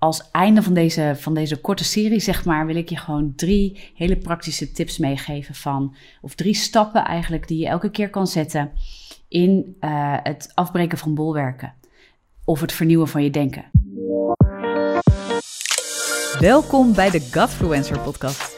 Als einde van deze, van deze korte serie, zeg maar, wil ik je gewoon drie hele praktische tips meegeven van, of drie stappen eigenlijk die je elke keer kan zetten in uh, het afbreken van bolwerken of het vernieuwen van je denken. Welkom bij de Godfluencer podcast.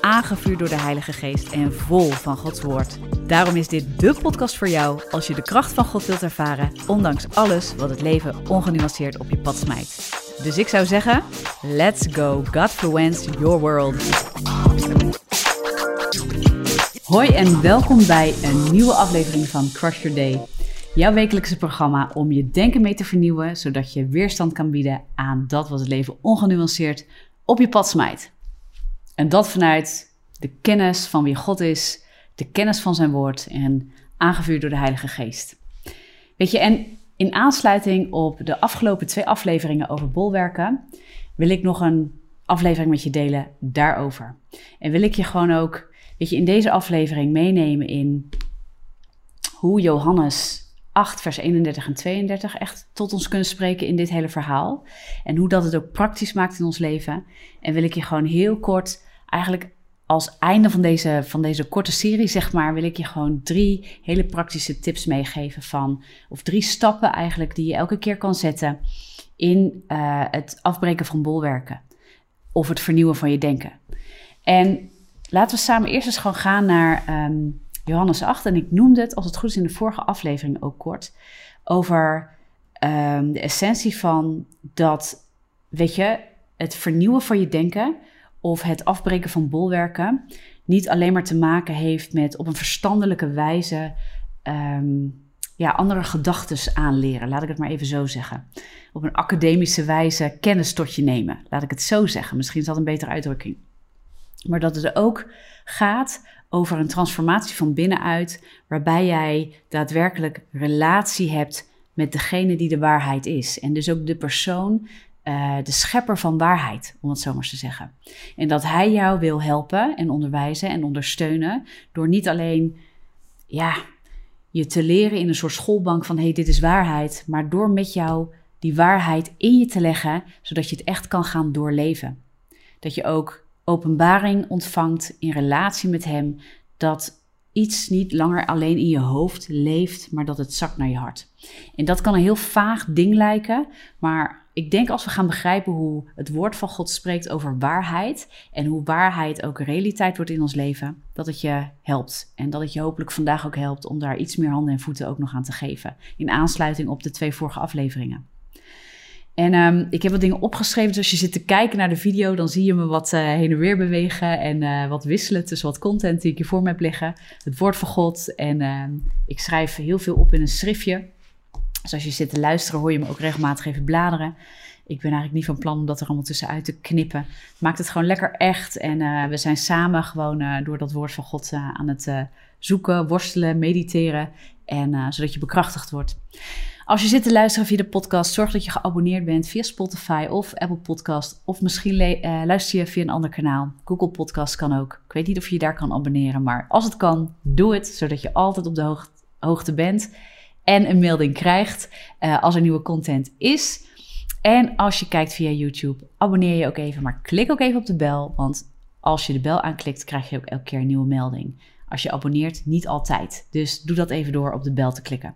aangevuurd door de Heilige Geest en vol van Gods Woord. Daarom is dit de podcast voor jou als je de kracht van God wilt ervaren, ondanks alles wat het leven ongenuanceerd op je pad smijt. Dus ik zou zeggen, let's go Godfluence your world. Hoi en welkom bij een nieuwe aflevering van Crush Your Day. Jouw wekelijkse programma om je denken mee te vernieuwen, zodat je weerstand kan bieden aan dat wat het leven ongenuanceerd op je pad smijt. En dat vanuit de kennis van wie God is, de kennis van zijn woord en aangevuurd door de Heilige Geest. Weet je, en in aansluiting op de afgelopen twee afleveringen over bolwerken, wil ik nog een aflevering met je delen daarover. En wil ik je gewoon ook, weet je, in deze aflevering meenemen in hoe Johannes 8, vers 31 en 32 echt tot ons kunnen spreken in dit hele verhaal. En hoe dat het ook praktisch maakt in ons leven. En wil ik je gewoon heel kort, eigenlijk als einde van deze, van deze korte serie, zeg maar, wil ik je gewoon drie hele praktische tips meegeven van, of drie stappen eigenlijk die je elke keer kan zetten in uh, het afbreken van bolwerken. Of het vernieuwen van je denken. En laten we samen eerst eens gewoon gaan naar um, Johannes 8. En ik noemde het, als het goed is, in de vorige aflevering ook kort. Over um, de essentie van dat, weet je, het vernieuwen van je denken of het afbreken van bolwerken niet alleen maar te maken heeft met op een verstandelijke wijze um, ja, andere gedachten aanleren. Laat ik het maar even zo zeggen. Op een academische wijze kennis tot je nemen. Laat ik het zo zeggen. Misschien is dat een betere uitdrukking. Maar dat het ook gaat over een transformatie van binnenuit, waarbij jij daadwerkelijk relatie hebt met degene die de waarheid is. En dus ook de persoon, uh, de schepper van waarheid, om het zo maar te zeggen. En dat hij jou wil helpen en onderwijzen en ondersteunen door niet alleen, ja, je te leren in een soort schoolbank van hé, hey, dit is waarheid, maar door met jou die waarheid in je te leggen, zodat je het echt kan gaan doorleven. Dat je ook openbaring ontvangt in relatie met Hem, dat iets niet langer alleen in je hoofd leeft, maar dat het zakt naar je hart. En dat kan een heel vaag ding lijken, maar ik denk als we gaan begrijpen hoe het woord van God spreekt over waarheid en hoe waarheid ook realiteit wordt in ons leven, dat het je helpt. En dat het je hopelijk vandaag ook helpt om daar iets meer handen en voeten ook nog aan te geven. In aansluiting op de twee vorige afleveringen. En um, ik heb wat dingen opgeschreven. Dus als je zit te kijken naar de video, dan zie je me wat uh, heen en weer bewegen. En uh, wat wisselen tussen wat content die ik hier voor me heb liggen. Het woord van God. En uh, ik schrijf heel veel op in een schriftje. Dus als je zit te luisteren, hoor je me ook regelmatig even bladeren. Ik ben eigenlijk niet van plan om dat er allemaal tussenuit te knippen. Maakt het gewoon lekker echt. En we zijn samen gewoon door dat woord van God aan het zoeken, worstelen, mediteren. En zodat je bekrachtigd wordt. Als je zit te luisteren via de podcast, zorg dat je geabonneerd bent via Spotify of Apple Podcast. Of misschien luister je via een ander kanaal. Google Podcast kan ook. Ik weet niet of je je daar kan abonneren, maar als het kan, doe het. Zodat je altijd op de hoogte bent en een melding krijgt uh, als er nieuwe content is. En als je kijkt via YouTube, abonneer je ook even, maar klik ook even op de bel. Want als je de bel aanklikt, krijg je ook elke keer een nieuwe melding. Als je abonneert, niet altijd. Dus doe dat even door op de bel te klikken.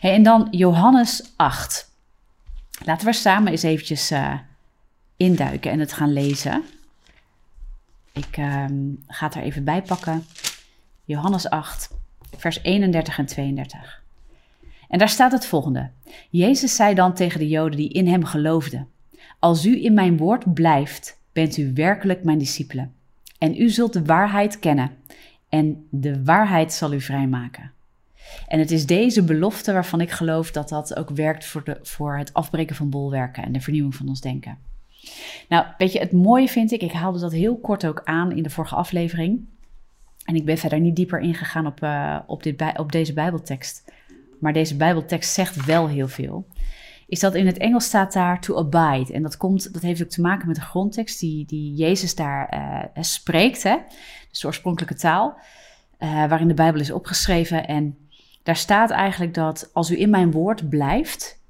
En dan Johannes 8. Laten we samen eens eventjes uh, induiken en het gaan lezen. Ik uh, ga het er even bij pakken. Johannes 8, vers 31 en 32. En daar staat het volgende. Jezus zei dan tegen de Joden die in hem geloofden: Als u in mijn woord blijft, bent u werkelijk mijn discipelen. En u zult de waarheid kennen, en de waarheid zal u vrijmaken. En het is deze belofte waarvan ik geloof dat dat ook werkt voor, de, voor het afbreken van bolwerken en de vernieuwing van ons denken. Nou, weet je, het mooie vind ik, ik haalde dat heel kort ook aan in de vorige aflevering. En ik ben verder niet dieper ingegaan op, uh, op, dit, op deze Bijbeltekst. Maar deze Bijbeltekst zegt wel heel veel. Is dat in het Engels staat daar to abide. En dat, komt, dat heeft ook te maken met de grondtekst die, die Jezus daar uh, spreekt. Hè? Dus de oorspronkelijke taal. Uh, waarin de Bijbel is opgeschreven. En daar staat eigenlijk dat als u in mijn woord blijft.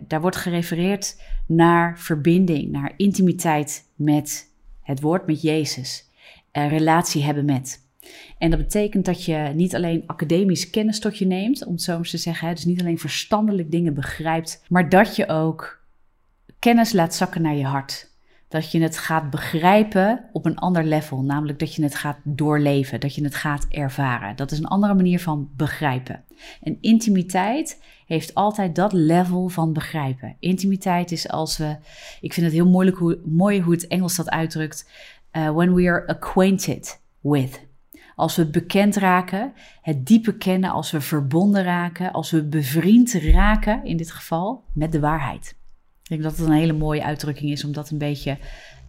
daar wordt gerefereerd naar verbinding, naar intimiteit met het woord, met Jezus. relatie hebben met. En dat betekent dat je niet alleen academisch kennis tot je neemt, om het zo maar te zeggen, dus niet alleen verstandelijk dingen begrijpt, maar dat je ook kennis laat zakken naar je hart. Dat je het gaat begrijpen op een ander level, namelijk dat je het gaat doorleven, dat je het gaat ervaren. Dat is een andere manier van begrijpen. En intimiteit heeft altijd dat level van begrijpen. Intimiteit is als we, ik vind het heel moeilijk hoe, mooi hoe het Engels dat uitdrukt, uh, when we are acquainted with. Als we bekend raken, het diepe kennen, als we verbonden raken, als we bevriend raken, in dit geval, met de waarheid. Ik denk dat het een hele mooie uitdrukking is om dat een beetje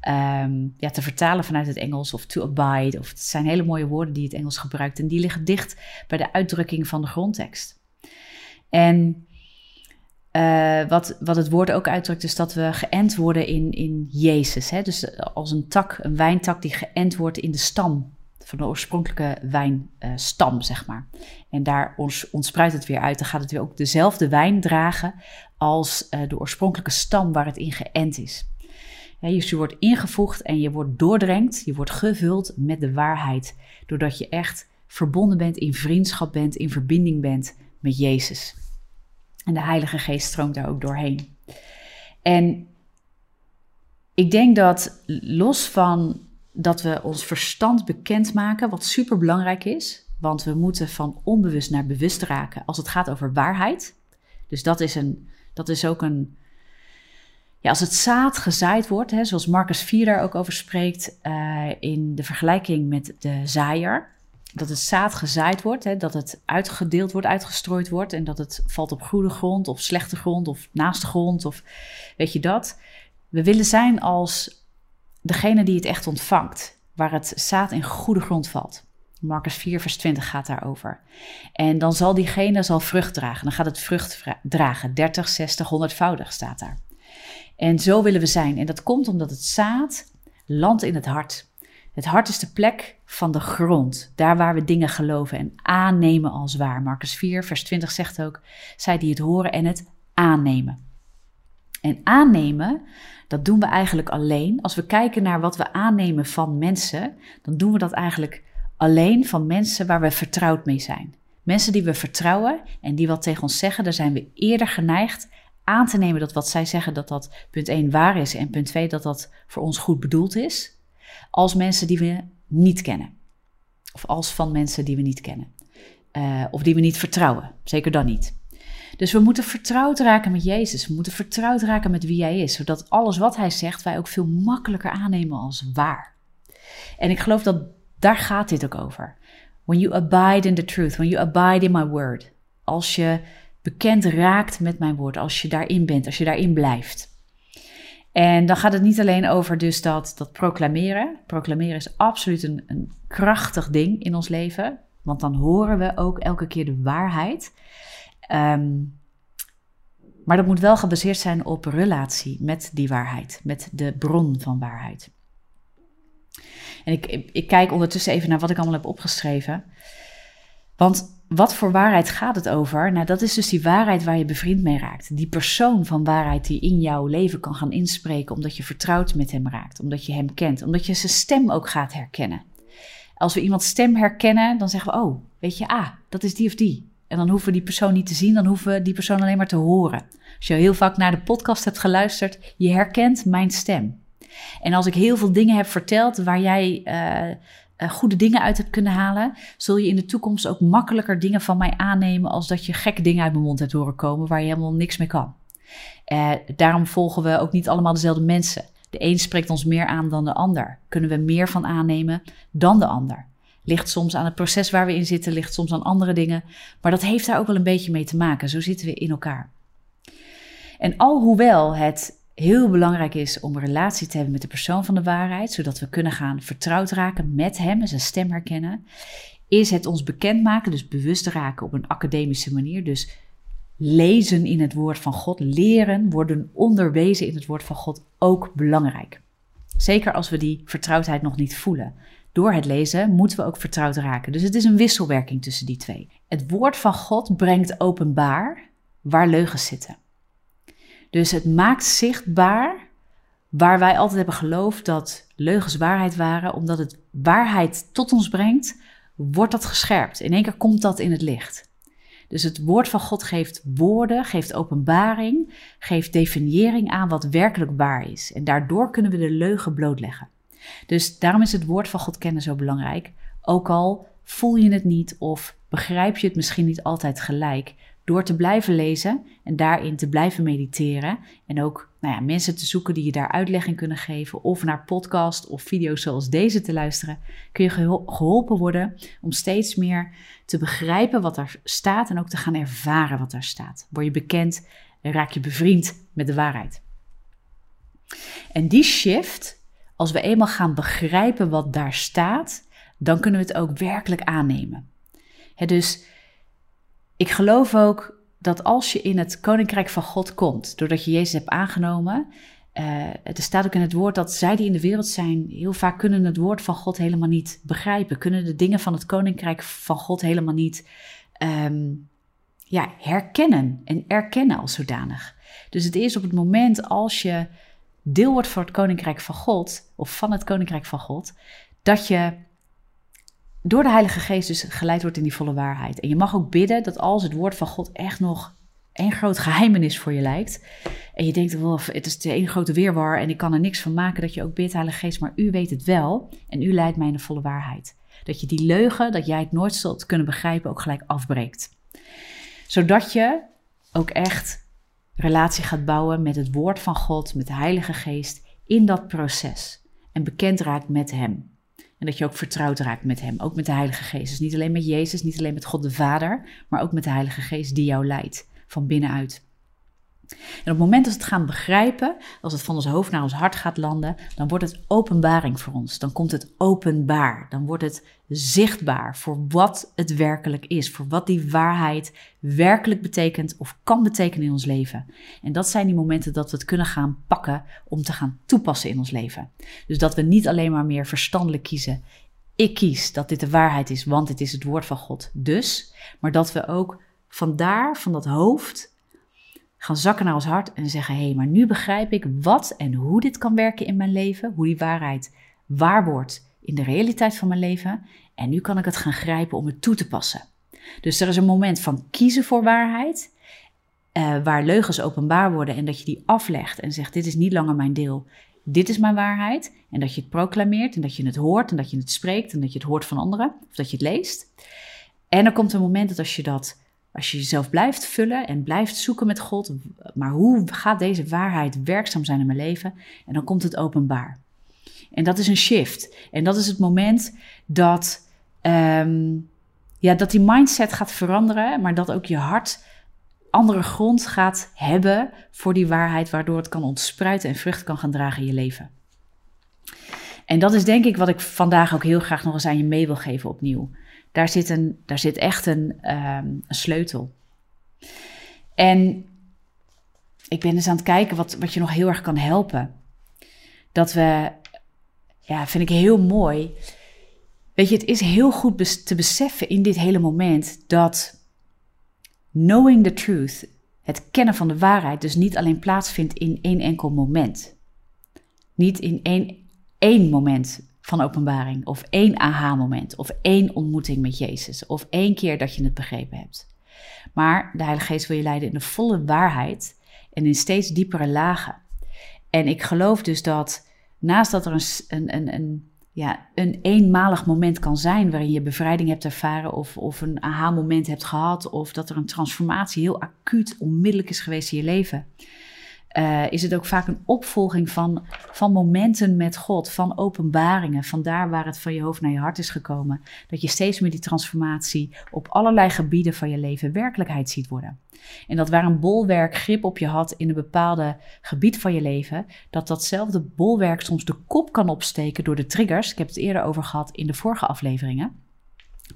um, ja, te vertalen vanuit het Engels of to abide. Of het zijn hele mooie woorden die het Engels gebruikt en die liggen dicht bij de uitdrukking van de grondtekst. En uh, wat, wat het woord ook uitdrukt, is dat we geënt worden in, in Jezus. Hè? Dus als een tak, een wijntak die geënt wordt in de stam van de oorspronkelijke wijnstam, zeg maar. En daar ontspruit het weer uit. Dan gaat het weer ook dezelfde wijn dragen als uh, de oorspronkelijke stam waar het in geënt is. Ja, dus je wordt ingevoegd en je wordt doordrenkt, je wordt gevuld met de waarheid. Doordat je echt verbonden bent, in vriendschap bent, in verbinding bent met Jezus. En de Heilige Geest stroomt daar ook doorheen. En ik denk dat los van dat we ons verstand bekendmaken, wat super belangrijk is. Want we moeten van onbewust naar bewust raken als het gaat over waarheid. Dus dat is, een, dat is ook een. Ja, als het zaad gezaaid wordt, hè, zoals Marcus 4 daar ook over spreekt, uh, in de vergelijking met de zaaier. Dat het zaad gezaaid wordt, hè, dat het uitgedeeld wordt, uitgestrooid wordt. En dat het valt op goede grond of slechte grond of naast grond of weet je dat. We willen zijn als degene die het echt ontvangt, waar het zaad in goede grond valt. Marcus 4, vers 20 gaat daarover. En dan zal diegene zal vrucht dragen. Dan gaat het vrucht dragen. 30, 60, 100voudig staat daar. En zo willen we zijn. En dat komt omdat het zaad landt in het hart. Het hart is de plek van de grond, daar waar we dingen geloven en aannemen als waar. Marcus 4, vers 20 zegt ook: zij die het horen en het aannemen. En aannemen, dat doen we eigenlijk alleen. Als we kijken naar wat we aannemen van mensen, dan doen we dat eigenlijk alleen van mensen waar we vertrouwd mee zijn. Mensen die we vertrouwen en die wat tegen ons zeggen, daar zijn we eerder geneigd aan te nemen dat wat zij zeggen, dat dat punt 1 waar is en punt 2 dat dat voor ons goed bedoeld is, als mensen die we niet kennen. Of als van mensen die we niet kennen. Uh, of die we niet vertrouwen. Zeker dan niet. Dus we moeten vertrouwd raken met Jezus. We moeten vertrouwd raken met wie Hij is, zodat alles wat Hij zegt wij ook veel makkelijker aannemen als waar. En ik geloof dat daar gaat dit ook over. When you abide in the truth, when you abide in my word. Als je bekend raakt met mijn woord, als je daarin bent, als je daarin blijft. En dan gaat het niet alleen over dus dat, dat proclameren. Proclameren is absoluut een, een krachtig ding in ons leven. Want dan horen we ook elke keer de waarheid. Um, maar dat moet wel gebaseerd zijn op relatie met die waarheid, met de bron van waarheid. En ik, ik, kijk ondertussen even naar wat ik allemaal heb opgeschreven. Want wat voor waarheid gaat het over? Nou, dat is dus die waarheid waar je bevriend mee raakt. Die persoon van waarheid die in jouw leven kan gaan inspreken, omdat je vertrouwd met hem raakt, omdat je hem kent, omdat je zijn stem ook gaat herkennen. Als we iemands stem herkennen, dan zeggen we: Oh, weet je, ah, dat is die of die. En dan hoeven we die persoon niet te zien, dan hoeven we die persoon alleen maar te horen. Als je heel vaak naar de podcast hebt geluisterd, je herkent mijn stem. En als ik heel veel dingen heb verteld waar jij uh, goede dingen uit hebt kunnen halen, zul je in de toekomst ook makkelijker dingen van mij aannemen als dat je gekke dingen uit mijn mond hebt horen komen waar je helemaal niks mee kan. Uh, daarom volgen we ook niet allemaal dezelfde mensen. De een spreekt ons meer aan dan de ander. Kunnen we meer van aannemen dan de ander? Ligt soms aan het proces waar we in zitten, ligt soms aan andere dingen. Maar dat heeft daar ook wel een beetje mee te maken. Zo zitten we in elkaar. En alhoewel het heel belangrijk is om een relatie te hebben met de persoon van de waarheid, zodat we kunnen gaan vertrouwd raken met hem en zijn stem herkennen, is het ons bekendmaken, dus bewust raken op een academische manier. Dus lezen in het woord van God, leren, worden onderwezen in het woord van God ook belangrijk. Zeker als we die vertrouwdheid nog niet voelen. Door het lezen moeten we ook vertrouwd raken. Dus het is een wisselwerking tussen die twee. Het woord van God brengt openbaar waar leugens zitten. Dus het maakt zichtbaar waar wij altijd hebben geloofd dat leugens waarheid waren, omdat het waarheid tot ons brengt, wordt dat gescherpt. In één keer komt dat in het licht. Dus het woord van God geeft woorden, geeft openbaring, geeft definiëring aan wat werkelijk waar is. En daardoor kunnen we de leugen blootleggen. Dus daarom is het woord van God kennen zo belangrijk. Ook al voel je het niet of begrijp je het misschien niet altijd gelijk. Door te blijven lezen en daarin te blijven mediteren. En ook nou ja, mensen te zoeken die je daar uitleg in kunnen geven. Of naar podcast of video's zoals deze te luisteren. Kun je geholpen worden om steeds meer te begrijpen wat er staat. En ook te gaan ervaren wat er staat. Word je bekend en raak je bevriend met de waarheid. En die shift, als we eenmaal gaan begrijpen wat daar staat, dan kunnen we het ook werkelijk aannemen. dus ik geloof ook dat als je in het koninkrijk van God komt, doordat je Jezus hebt aangenomen, uh, er staat ook in het woord dat zij die in de wereld zijn, heel vaak kunnen het woord van God helemaal niet begrijpen, kunnen de dingen van het koninkrijk van God helemaal niet um, ja, herkennen en erkennen als zodanig. Dus het is op het moment als je deel wordt van het koninkrijk van God, of van het koninkrijk van God, dat je door de Heilige Geest dus geleid wordt in die volle waarheid. En je mag ook bidden dat als het woord van God echt nog één groot geheimenis voor je lijkt. En je denkt, well, het is de één grote weerwar en ik kan er niks van maken dat je ook bidt, Heilige Geest. Maar u weet het wel en u leidt mij in de volle waarheid. Dat je die leugen, dat jij het nooit zult kunnen begrijpen, ook gelijk afbreekt. Zodat je ook echt relatie gaat bouwen met het woord van God, met de Heilige Geest in dat proces. En bekend raakt met Hem. En dat je ook vertrouwd raakt met Hem, ook met de Heilige Geest. Dus niet alleen met Jezus, niet alleen met God de Vader, maar ook met de Heilige Geest die jou leidt van binnenuit. En op het moment dat we het gaan begrijpen, als het van ons hoofd naar ons hart gaat landen, dan wordt het openbaring voor ons. Dan komt het openbaar. Dan wordt het zichtbaar voor wat het werkelijk is. Voor wat die waarheid werkelijk betekent of kan betekenen in ons leven. En dat zijn die momenten dat we het kunnen gaan pakken om te gaan toepassen in ons leven. Dus dat we niet alleen maar meer verstandelijk kiezen. Ik kies dat dit de waarheid is, want het is het woord van God. Dus, maar dat we ook vandaar, van dat hoofd, gaan zakken naar ons hart en zeggen: hé, hey, maar nu begrijp ik wat en hoe dit kan werken in mijn leven, hoe die waarheid waar wordt in de realiteit van mijn leven. En nu kan ik het gaan grijpen om het toe te passen. Dus er is een moment van kiezen voor waarheid, uh, waar leugens openbaar worden en dat je die aflegt en zegt: dit is niet langer mijn deel. Dit is mijn waarheid. En dat je het proclameert en dat je het hoort en dat je het spreekt en dat je het hoort van anderen of dat je het leest. En er komt een moment dat als je dat als je jezelf blijft vullen en blijft zoeken met God, maar hoe gaat deze waarheid werkzaam zijn in mijn leven? En dan komt het openbaar. En dat is een shift. En dat is het moment dat, um, ja, dat die mindset gaat veranderen, maar dat ook je hart andere grond gaat hebben voor die waarheid, waardoor het kan ontspruiten en vrucht kan gaan dragen in je leven. En dat is denk ik wat ik vandaag ook heel graag nog eens aan je mee wil geven opnieuw. Daar zit, een, daar zit echt een, um, een sleutel. En ik ben dus aan het kijken wat, wat je nog heel erg kan helpen. Dat we, ja, vind ik heel mooi. Weet je, het is heel goed te beseffen in dit hele moment dat knowing the truth, het kennen van de waarheid, dus niet alleen plaatsvindt in één enkel moment. Niet in één, één moment van openbaring, of één aha-moment, of één ontmoeting met Jezus, of één keer dat je het begrepen hebt. Maar de Heilige Geest wil je leiden in de volle waarheid en in steeds diepere lagen. En ik geloof dus dat naast dat er een, een, een, ja, een eenmalig moment kan zijn waarin je bevrijding hebt ervaren of, of een aha-moment hebt gehad of dat er een transformatie heel acuut onmiddellijk is geweest in je leven, uh, is het ook vaak een opvolging van, van momenten met God, van openbaringen, van daar waar het van je hoofd naar je hart is gekomen. Dat je steeds meer die transformatie op allerlei gebieden van je leven werkelijkheid ziet worden. En dat waar een bolwerk grip op je had in een bepaalde gebied van je leven, dat datzelfde bolwerk soms de kop kan opsteken door de triggers. Ik heb het eerder over gehad in de vorige afleveringen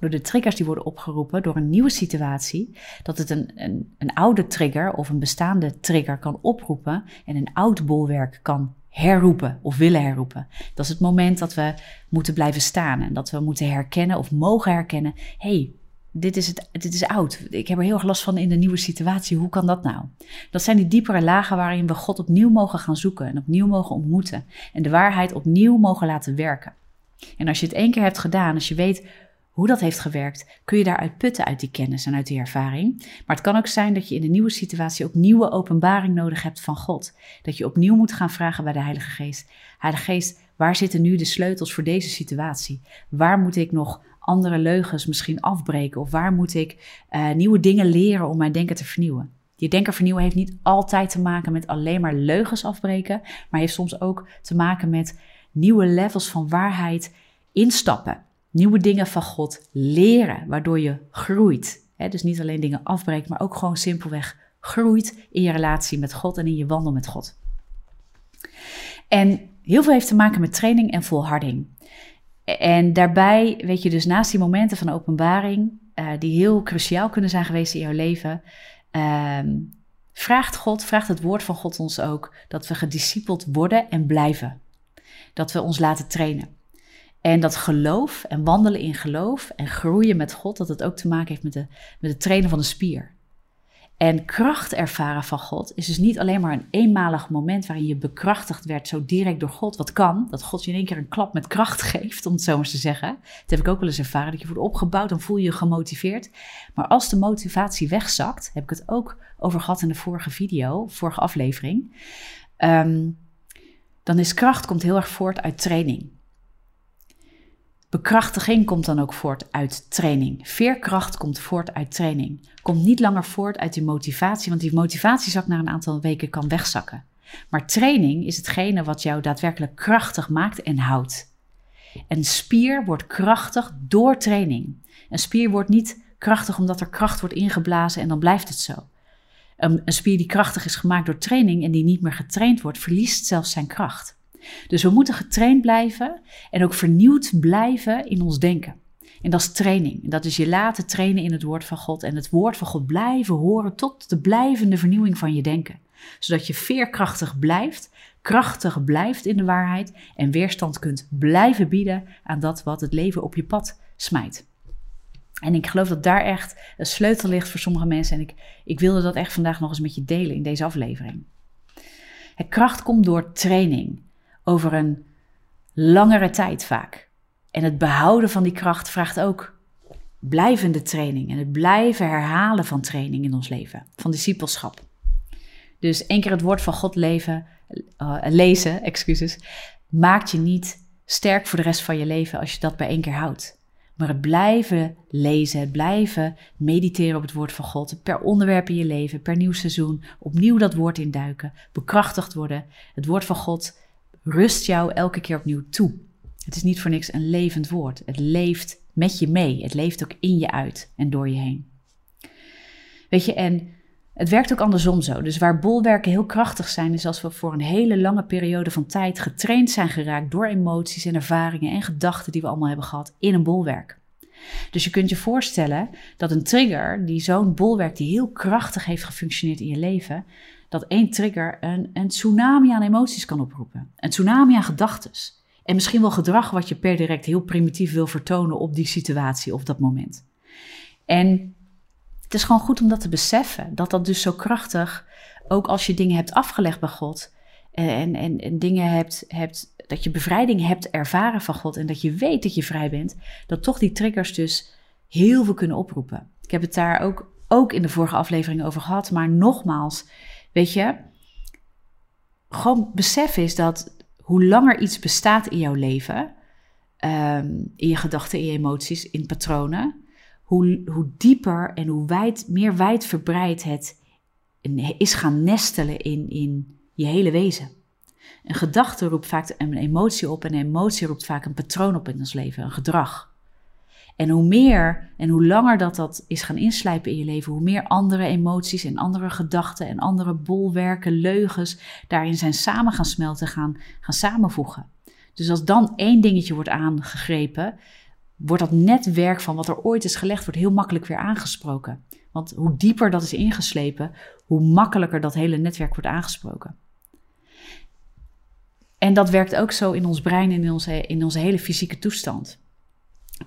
door de triggers die worden opgeroepen door een nieuwe situatie, dat het een, een, een oude trigger of een bestaande trigger kan oproepen en een oud bolwerk kan herroepen of willen herroepen. Dat is het moment dat we moeten blijven staan en dat we moeten herkennen of mogen herkennen: hey, dit is, het, dit is oud. Ik heb er heel erg last van in de nieuwe situatie. Hoe kan dat nou? Dat zijn die diepere lagen waarin we God opnieuw mogen gaan zoeken en opnieuw mogen ontmoeten en de waarheid opnieuw mogen laten werken. En als je het één keer hebt gedaan, als je weet hoe dat heeft gewerkt, kun je daaruit putten uit die kennis en uit die ervaring. Maar het kan ook zijn dat je in een nieuwe situatie ook nieuwe openbaring nodig hebt van God. Dat je opnieuw moet gaan vragen bij de Heilige Geest. Heilige Geest, waar zitten nu de sleutels voor deze situatie? Waar moet ik nog andere leugens misschien afbreken? Of waar moet ik uh, nieuwe dingen leren om mijn denken te vernieuwen? Je denken vernieuwen heeft niet altijd te maken met alleen maar leugens afbreken, maar heeft soms ook te maken met nieuwe levels van waarheid instappen nieuwe dingen van God leren, waardoor je groeit. dus niet alleen dingen afbreekt, maar ook gewoon simpelweg groeit in je relatie met God en in je wandel met God. En heel veel heeft te maken met training en volharding. En daarbij, weet je, dus naast die momenten van openbaring, uh, die heel cruciaal kunnen zijn geweest in jouw leven, uh, vraagt God, vraagt het woord van God ons ook dat we gediscipeld worden en blijven. Dat we ons laten trainen. En dat geloof en wandelen in geloof en groeien met God, dat het ook te maken heeft met, de, met het trainen van de spier. En kracht ervaren van God is dus niet alleen maar een eenmalig moment waarin je bekrachtigd werd zo direct door God. Wat kan, dat God je in één keer een klap met kracht geeft, om het zo maar te zeggen. Dat heb ik ook wel eens ervaren, dat je wordt opgebouwd, dan voel je je gemotiveerd. Maar als de motivatie wegzakt, heb ik het ook over gehad in de vorige video, vorige aflevering. Um, dan is kracht komt heel erg voort uit training. Bekrachtiging komt dan ook voort uit training. Veerkracht komt voort uit training. Komt niet langer voort uit die motivatie, want die motivatiezak na een aantal weken kan wegzakken. Maar training is hetgene wat jou daadwerkelijk krachtig maakt en houdt. Een spier wordt krachtig door training. Een spier wordt niet krachtig omdat er kracht wordt ingeblazen en dan blijft het zo. Een, een spier die krachtig is gemaakt door training en die niet meer getraind wordt, verliest zelfs zijn kracht. Dus we moeten getraind blijven en ook vernieuwd blijven in ons denken. En dat is training. Dat is je laten trainen in het woord van God en het woord van God blijven horen tot de blijvende vernieuwing van je denken. Zodat je veerkrachtig blijft, krachtig blijft in de waarheid en weerstand kunt blijven bieden aan dat wat het leven op je pad smijt. En ik geloof dat daar echt een sleutel ligt voor sommige mensen. En ik, ik wilde dat echt vandaag nog eens met je delen in deze aflevering. Het kracht komt door training over een langere tijd vaak. En het behouden van die kracht vraagt ook blijvende training en het blijven herhalen van training in ons leven, van discipelschap. Dus één keer het woord van God leven, uh, lezen, excuses, maakt je niet sterk voor de rest van je leven als je dat bij één keer houdt. Maar het blijven lezen, het blijven mediteren op het woord van God, per onderwerp in je leven, per nieuw seizoen, opnieuw dat woord induiken, bekrachtigd worden, het woord van God rust jou elke keer opnieuw toe. Het is niet voor niks een levend woord. Het leeft met je mee. Het leeft ook in je uit en door je heen. Weet je, en het werkt ook andersom zo. Dus waar bolwerken heel krachtig zijn, is als we voor een hele lange periode van tijd getraind zijn geraakt door emoties en ervaringen en gedachten die we allemaal hebben gehad in een bolwerk. Dus je kunt je voorstellen dat een trigger, die zo'n bolwerk die heel krachtig heeft gefunctioneerd in je leven, dat één trigger een, een tsunami aan emoties kan oproepen. Een tsunami aan gedachten. En misschien wel gedrag wat je per direct heel primitief wil vertonen op die situatie of dat moment. En het is gewoon goed om dat te beseffen. Dat dat dus zo krachtig, ook als je dingen hebt afgelegd bij God. En, en, en dingen hebt, hebt, dat je bevrijding hebt ervaren van God. En dat je weet dat je vrij bent. Dat toch die triggers dus heel veel kunnen oproepen. Ik heb het daar ook, ook in de vorige aflevering over gehad. Maar nogmaals, Weet je, gewoon besef is dat hoe langer iets bestaat in jouw leven, ehm, in je gedachten, in je emoties, in patronen, hoe, hoe dieper en hoe wijd, meer wijdverbreid het is gaan nestelen in, in, je hele wezen. Een gedachte roept vaak een emotie op en een emotie roept vaak een patroon op in ons leven, een gedrag. En hoe meer en hoe langer dat dat is gaan inslijpen in je leven, hoe meer andere emoties en andere gedachten en andere bolwerken, leugens daarin zijn samen gaan smelten, gaan, gaan samenvoegen. Dus als dan één dingetje wordt aangegrepen, wordt dat netwerk van wat er ooit is gelegd, wordt heel makkelijk weer aangesproken. Want hoe dieper dat is ingeslepen, hoe makkelijker dat hele netwerk wordt aangesproken. En dat werkt ook zo in ons brein en in onze, in onze hele fysieke toestand.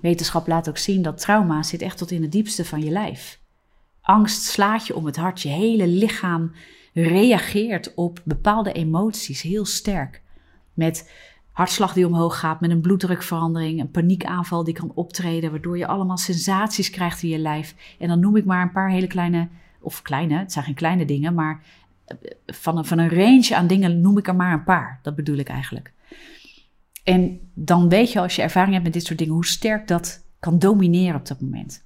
Wetenschap laat ook zien dat trauma zit echt tot in het diepste van je lijf. Angst slaat je om het hart. Je hele lichaam reageert op bepaalde emoties heel sterk. Met hartslag die omhoog gaat, met een bloeddrukverandering, een paniekaanval die kan optreden, waardoor je allemaal sensaties krijgt in je lijf. En dan noem ik maar een paar hele kleine, of kleine, het zijn geen kleine dingen, maar eh, van een, van een range aan dingen noem ik er maar een paar. Dat bedoel ik eigenlijk. En dan weet je als je ervaring hebt met dit soort dingen hoe sterk dat kan domineren op dat moment.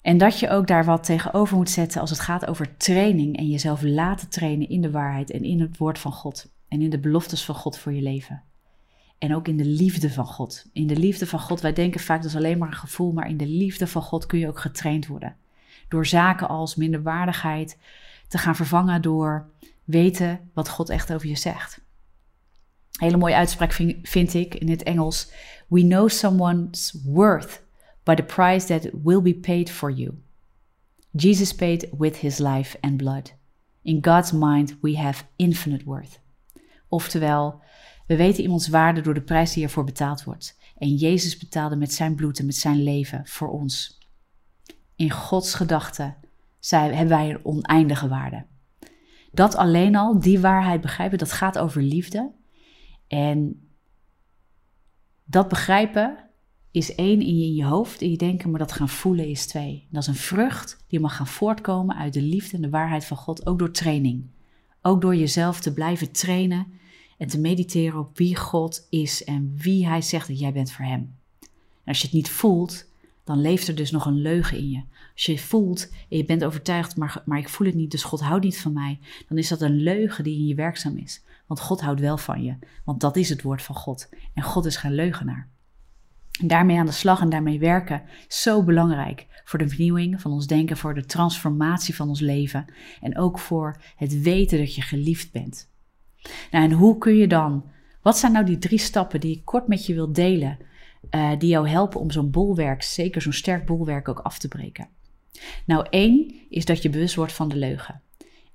En dat je ook daar wat tegenover moet zetten als het gaat over training en jezelf laten trainen in de waarheid en in het woord van God en in de beloftes van God voor je leven. En ook in de liefde van God. In de liefde van God, wij denken vaak dat is alleen maar een gevoel, maar in de liefde van God kun je ook getraind worden. Door zaken als minderwaardigheid te gaan vervangen door weten wat God echt over je zegt hele mooie uitspraak vind, ik in het Engels. We know someone's worth by the price that will be paid for you. Jesus paid with his life and blood. In God's mind we have infinite worth. Oftewel, we weten iemands waarde door de prijs die ervoor betaald wordt. En Jezus betaalde met zijn bloed en met zijn leven voor ons. In Gods gedachten hebben wij een oneindige waarde. Dat alleen al, die waarheid begrijpen, dat gaat over liefde. En dat begrijpen is één in je, in je hoofd, in je denken, maar dat gaan voelen is twee. Dat is een vrucht die mag gaan voortkomen uit de liefde en de waarheid van God, ook door training. Ook door jezelf te blijven trainen en te mediteren op wie God is en wie Hij zegt dat jij bent voor Hem. Als je het niet voelt, dan leeft er dus nog een leugen in je. Als je voelt en je bent overtuigd, maar, maar ik voel het niet, dus God houdt niet van mij, dan is dat een leugen die in je werkzaam is. Want God houdt wel van je, want dat is het woord van God. En God is geen leugenaar. En daarmee aan de slag en daarmee werken, zo belangrijk voor de vernieuwing van ons denken, voor de transformatie van ons leven en ook voor het weten dat je geliefd bent. Nou, en hoe kun je dan, wat zijn nou die drie stappen die ik kort met je wil delen, uh, die jou helpen om zo'n bolwerk, zeker zo'n sterk bolwerk, ook af te breken? Nou, één is dat je bewust wordt van de leugen.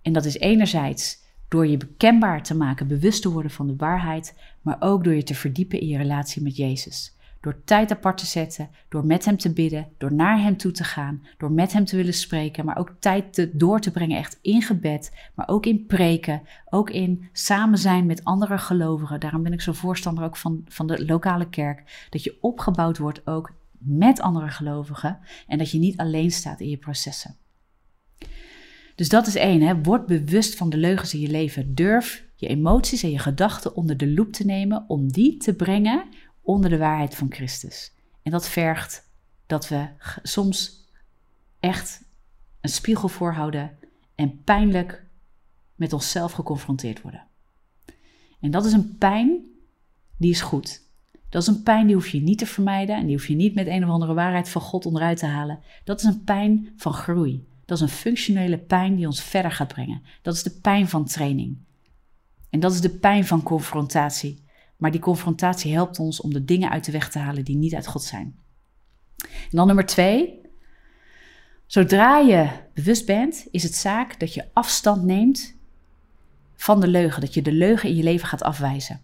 En dat is enerzijds door je bekendbaar te maken, bewust te worden van de waarheid, maar ook door je te verdiepen in je relatie met Jezus. Door tijd apart te zetten, door met Hem te bidden, door naar Hem toe te gaan, door met Hem te willen spreken, maar ook tijd te, door te brengen echt in gebed, maar ook in preken, ook in samen zijn met andere gelovigen. Daarom ben ik zo voorstander ook van, van de lokale kerk, dat je opgebouwd wordt ook met andere gelovigen en dat je niet alleen staat in je processen. Dus dat is één. Hè. Word bewust van de leugens in je leven. Durf je emoties en je gedachten onder de loep te nemen om die te brengen onder de waarheid van Christus. En dat vergt dat we soms echt een spiegel voorhouden en pijnlijk met onszelf geconfronteerd worden. En dat is een pijn die is goed. Dat is een pijn die hoef je niet te vermijden en die hoef je niet met een of andere waarheid van God onderuit te halen. Dat is een pijn van groei. Dat is een functionele pijn die ons verder gaat brengen. Dat is de pijn van training. En dat is de pijn van confrontatie. Maar die confrontatie helpt ons om de dingen uit de weg te halen die niet uit God zijn. En dan nummer twee. Zodra je bewust bent, is het zaak dat je afstand neemt van de leugen. Dat je de leugen in je leven gaat afwijzen.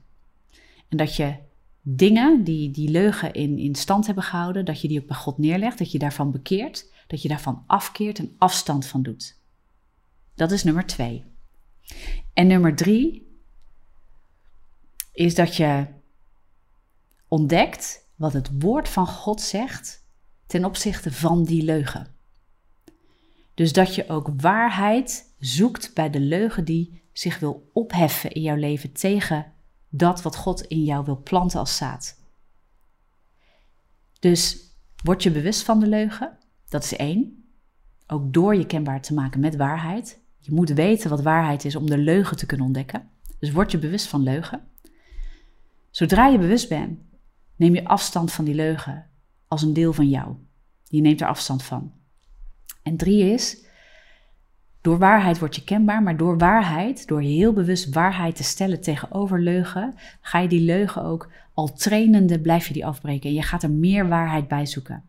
En dat je dingen die die leugen in, in stand hebben gehouden, dat je die ook bij God neerlegt, dat je daarvan bekeert dat je daarvan afkeert en afstand van doet. Dat is nummer twee. En nummer drie is dat je ontdekt wat het woord van God zegt ten opzichte van die leugen. Dus dat je ook waarheid zoekt bij de leugen die zich wil opheffen in jouw leven tegen dat wat God in jou wil planten als zaad. Dus word je bewust van de leugen dat is één. Ook door je kenbaar te maken met waarheid. Je moet weten wat waarheid is om de leugen te kunnen ontdekken. Dus word je bewust van leugen. Zodra je bewust bent, neem je afstand van die leugen als een deel van jou. Je neemt er afstand van. En drie is, door waarheid word je kenbaar, maar door waarheid, door heel bewust waarheid te stellen tegenover leugen, ga je die leugen ook al trainende, blijf je die afbreken. En je gaat er meer waarheid bij zoeken.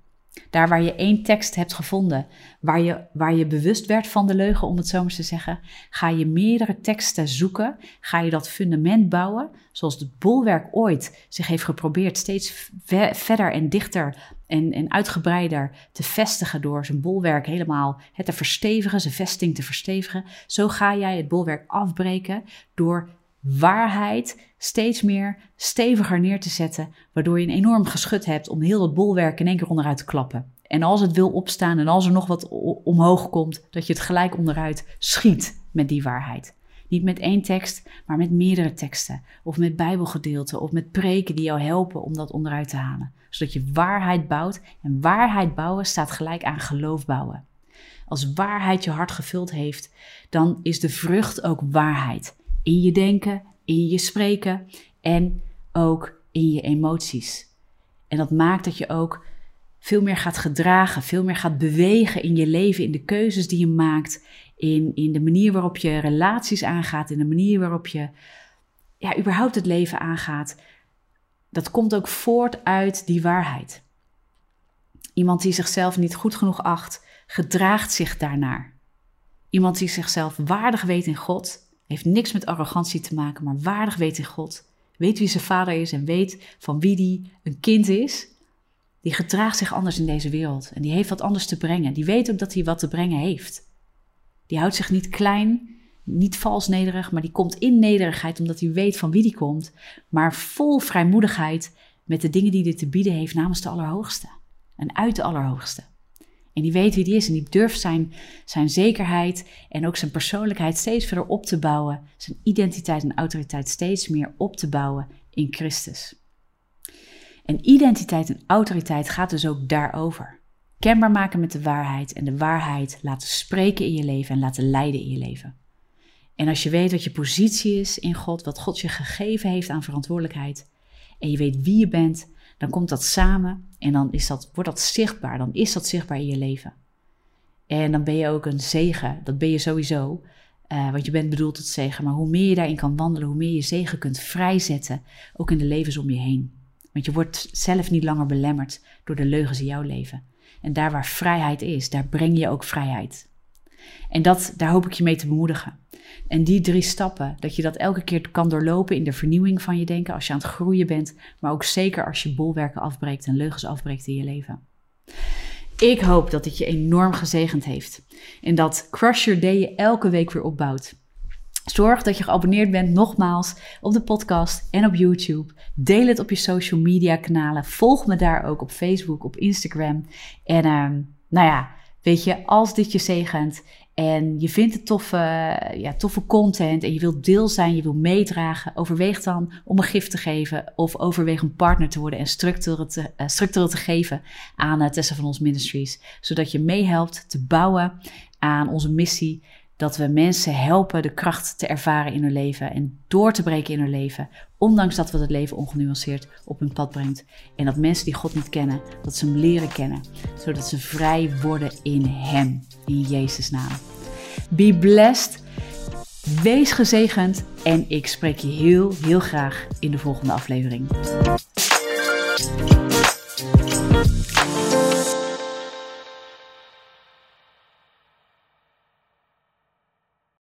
Daar waar je één tekst hebt gevonden, waar je, waar je bewust werd van de leugen, om het zo maar te zeggen, ga je meerdere teksten zoeken, ga je dat fundament bouwen, zoals het bolwerk ooit zich heeft geprobeerd steeds verder en dichter en, en uitgebreider te vestigen door zijn bolwerk helemaal het te verstevigen, zijn vesting te verstevigen. Zo ga jij het bolwerk afbreken door waarheid steeds meer steviger neer te zetten, waardoor je een enorm geschut hebt om heel het bolwerk in één keer onderuit te klappen. En als het wil opstaan en als er nog wat omhoog komt, dat je het gelijk onderuit schiet met die waarheid. Niet met één tekst, maar met meerdere teksten. Of met Bijbelgedeelten of met preken die jou helpen om dat onderuit te halen. Zodat je waarheid bouwt. En waarheid bouwen staat gelijk aan geloof bouwen. Als waarheid je hart gevuld heeft, dan is de vrucht ook waarheid. In je denken, in je spreken en ook in je emoties. En dat maakt dat je ook veel meer gaat gedragen, veel meer gaat bewegen in je leven, in de keuzes die je maakt, in, in de manier waarop je relaties aangaat, in de manier waarop je ja, überhaupt het leven aangaat. Dat komt ook voort uit die waarheid. Iemand die zichzelf niet goed genoeg acht, gedraagt zich daarnaar. Iemand die zichzelf waardig weet in God, heeft niks met arrogantie te maken, maar waardig weet in God. Weet wie zijn vader is en weet van wie die een kind is. Die gedraagt zich anders in deze wereld. En die heeft wat anders te brengen. Die weet ook dat hij wat te brengen heeft. Die houdt zich niet klein, niet vals nederig, maar die komt in nederigheid omdat hij weet van wie die komt. Maar vol vrijmoedigheid met de dingen die hij te bieden heeft namens de Allerhoogste. En uit de Allerhoogste. En die weet wie die is en die durft zijn, zijn zekerheid en ook zijn persoonlijkheid steeds verder op te bouwen. Zijn identiteit en autoriteit steeds meer op te bouwen in Christus. En identiteit en autoriteit gaat dus ook daarover. Kenbaar maken met de waarheid en de waarheid laten spreken in je leven en laten leiden in je leven. En als je weet wat je positie is in God, wat God je gegeven heeft aan verantwoordelijkheid, en je weet wie je bent, dan komt dat samen en dan is dat, wordt dat zichtbaar. Dan is dat zichtbaar in je leven. En dan ben je ook een zegen. Dat ben je sowieso. Uh, want je bent bedoeld tot zegen. Maar hoe meer je daarin kan wandelen, hoe meer je zegen kunt vrijzetten. Ook in de levens om je heen. Want je wordt zelf niet langer belemmerd door de leugens in jouw leven. En daar waar vrijheid is, daar breng je ook vrijheid. En dat, daar hoop ik je mee te bemoedigen. En die drie stappen, dat je dat elke keer kan doorlopen in de vernieuwing van je denken als je aan het groeien bent, maar ook zeker als je bolwerken afbreekt en leugens afbreekt in je leven. Ik hoop dat het je enorm gezegend heeft en dat Crush Your Day je elke week weer opbouwt. Zorg dat je geabonneerd bent, nogmaals, op de podcast en op YouTube. Deel het op je social media kanalen. Volg me daar ook op Facebook, op Instagram. En uh, nou ja, weet je, als dit je zegent en je vindt het toffe, ja, toffe content en je wilt deel zijn, je wilt meedragen, overweeg dan om een gift te geven of overweeg een partner te worden en structureel te, structureel te geven aan uh, Tessa van ons Ministries. Zodat je meehelpt te bouwen aan onze missie dat we mensen helpen de kracht te ervaren in hun leven en door te breken in hun leven, ondanks dat we het leven ongenuanceerd op hun pad brengt. En dat mensen die God niet kennen, dat ze hem leren kennen, zodat ze vrij worden in Hem, in Jezus' naam. Be blessed, wees gezegend en ik spreek je heel, heel graag in de volgende aflevering.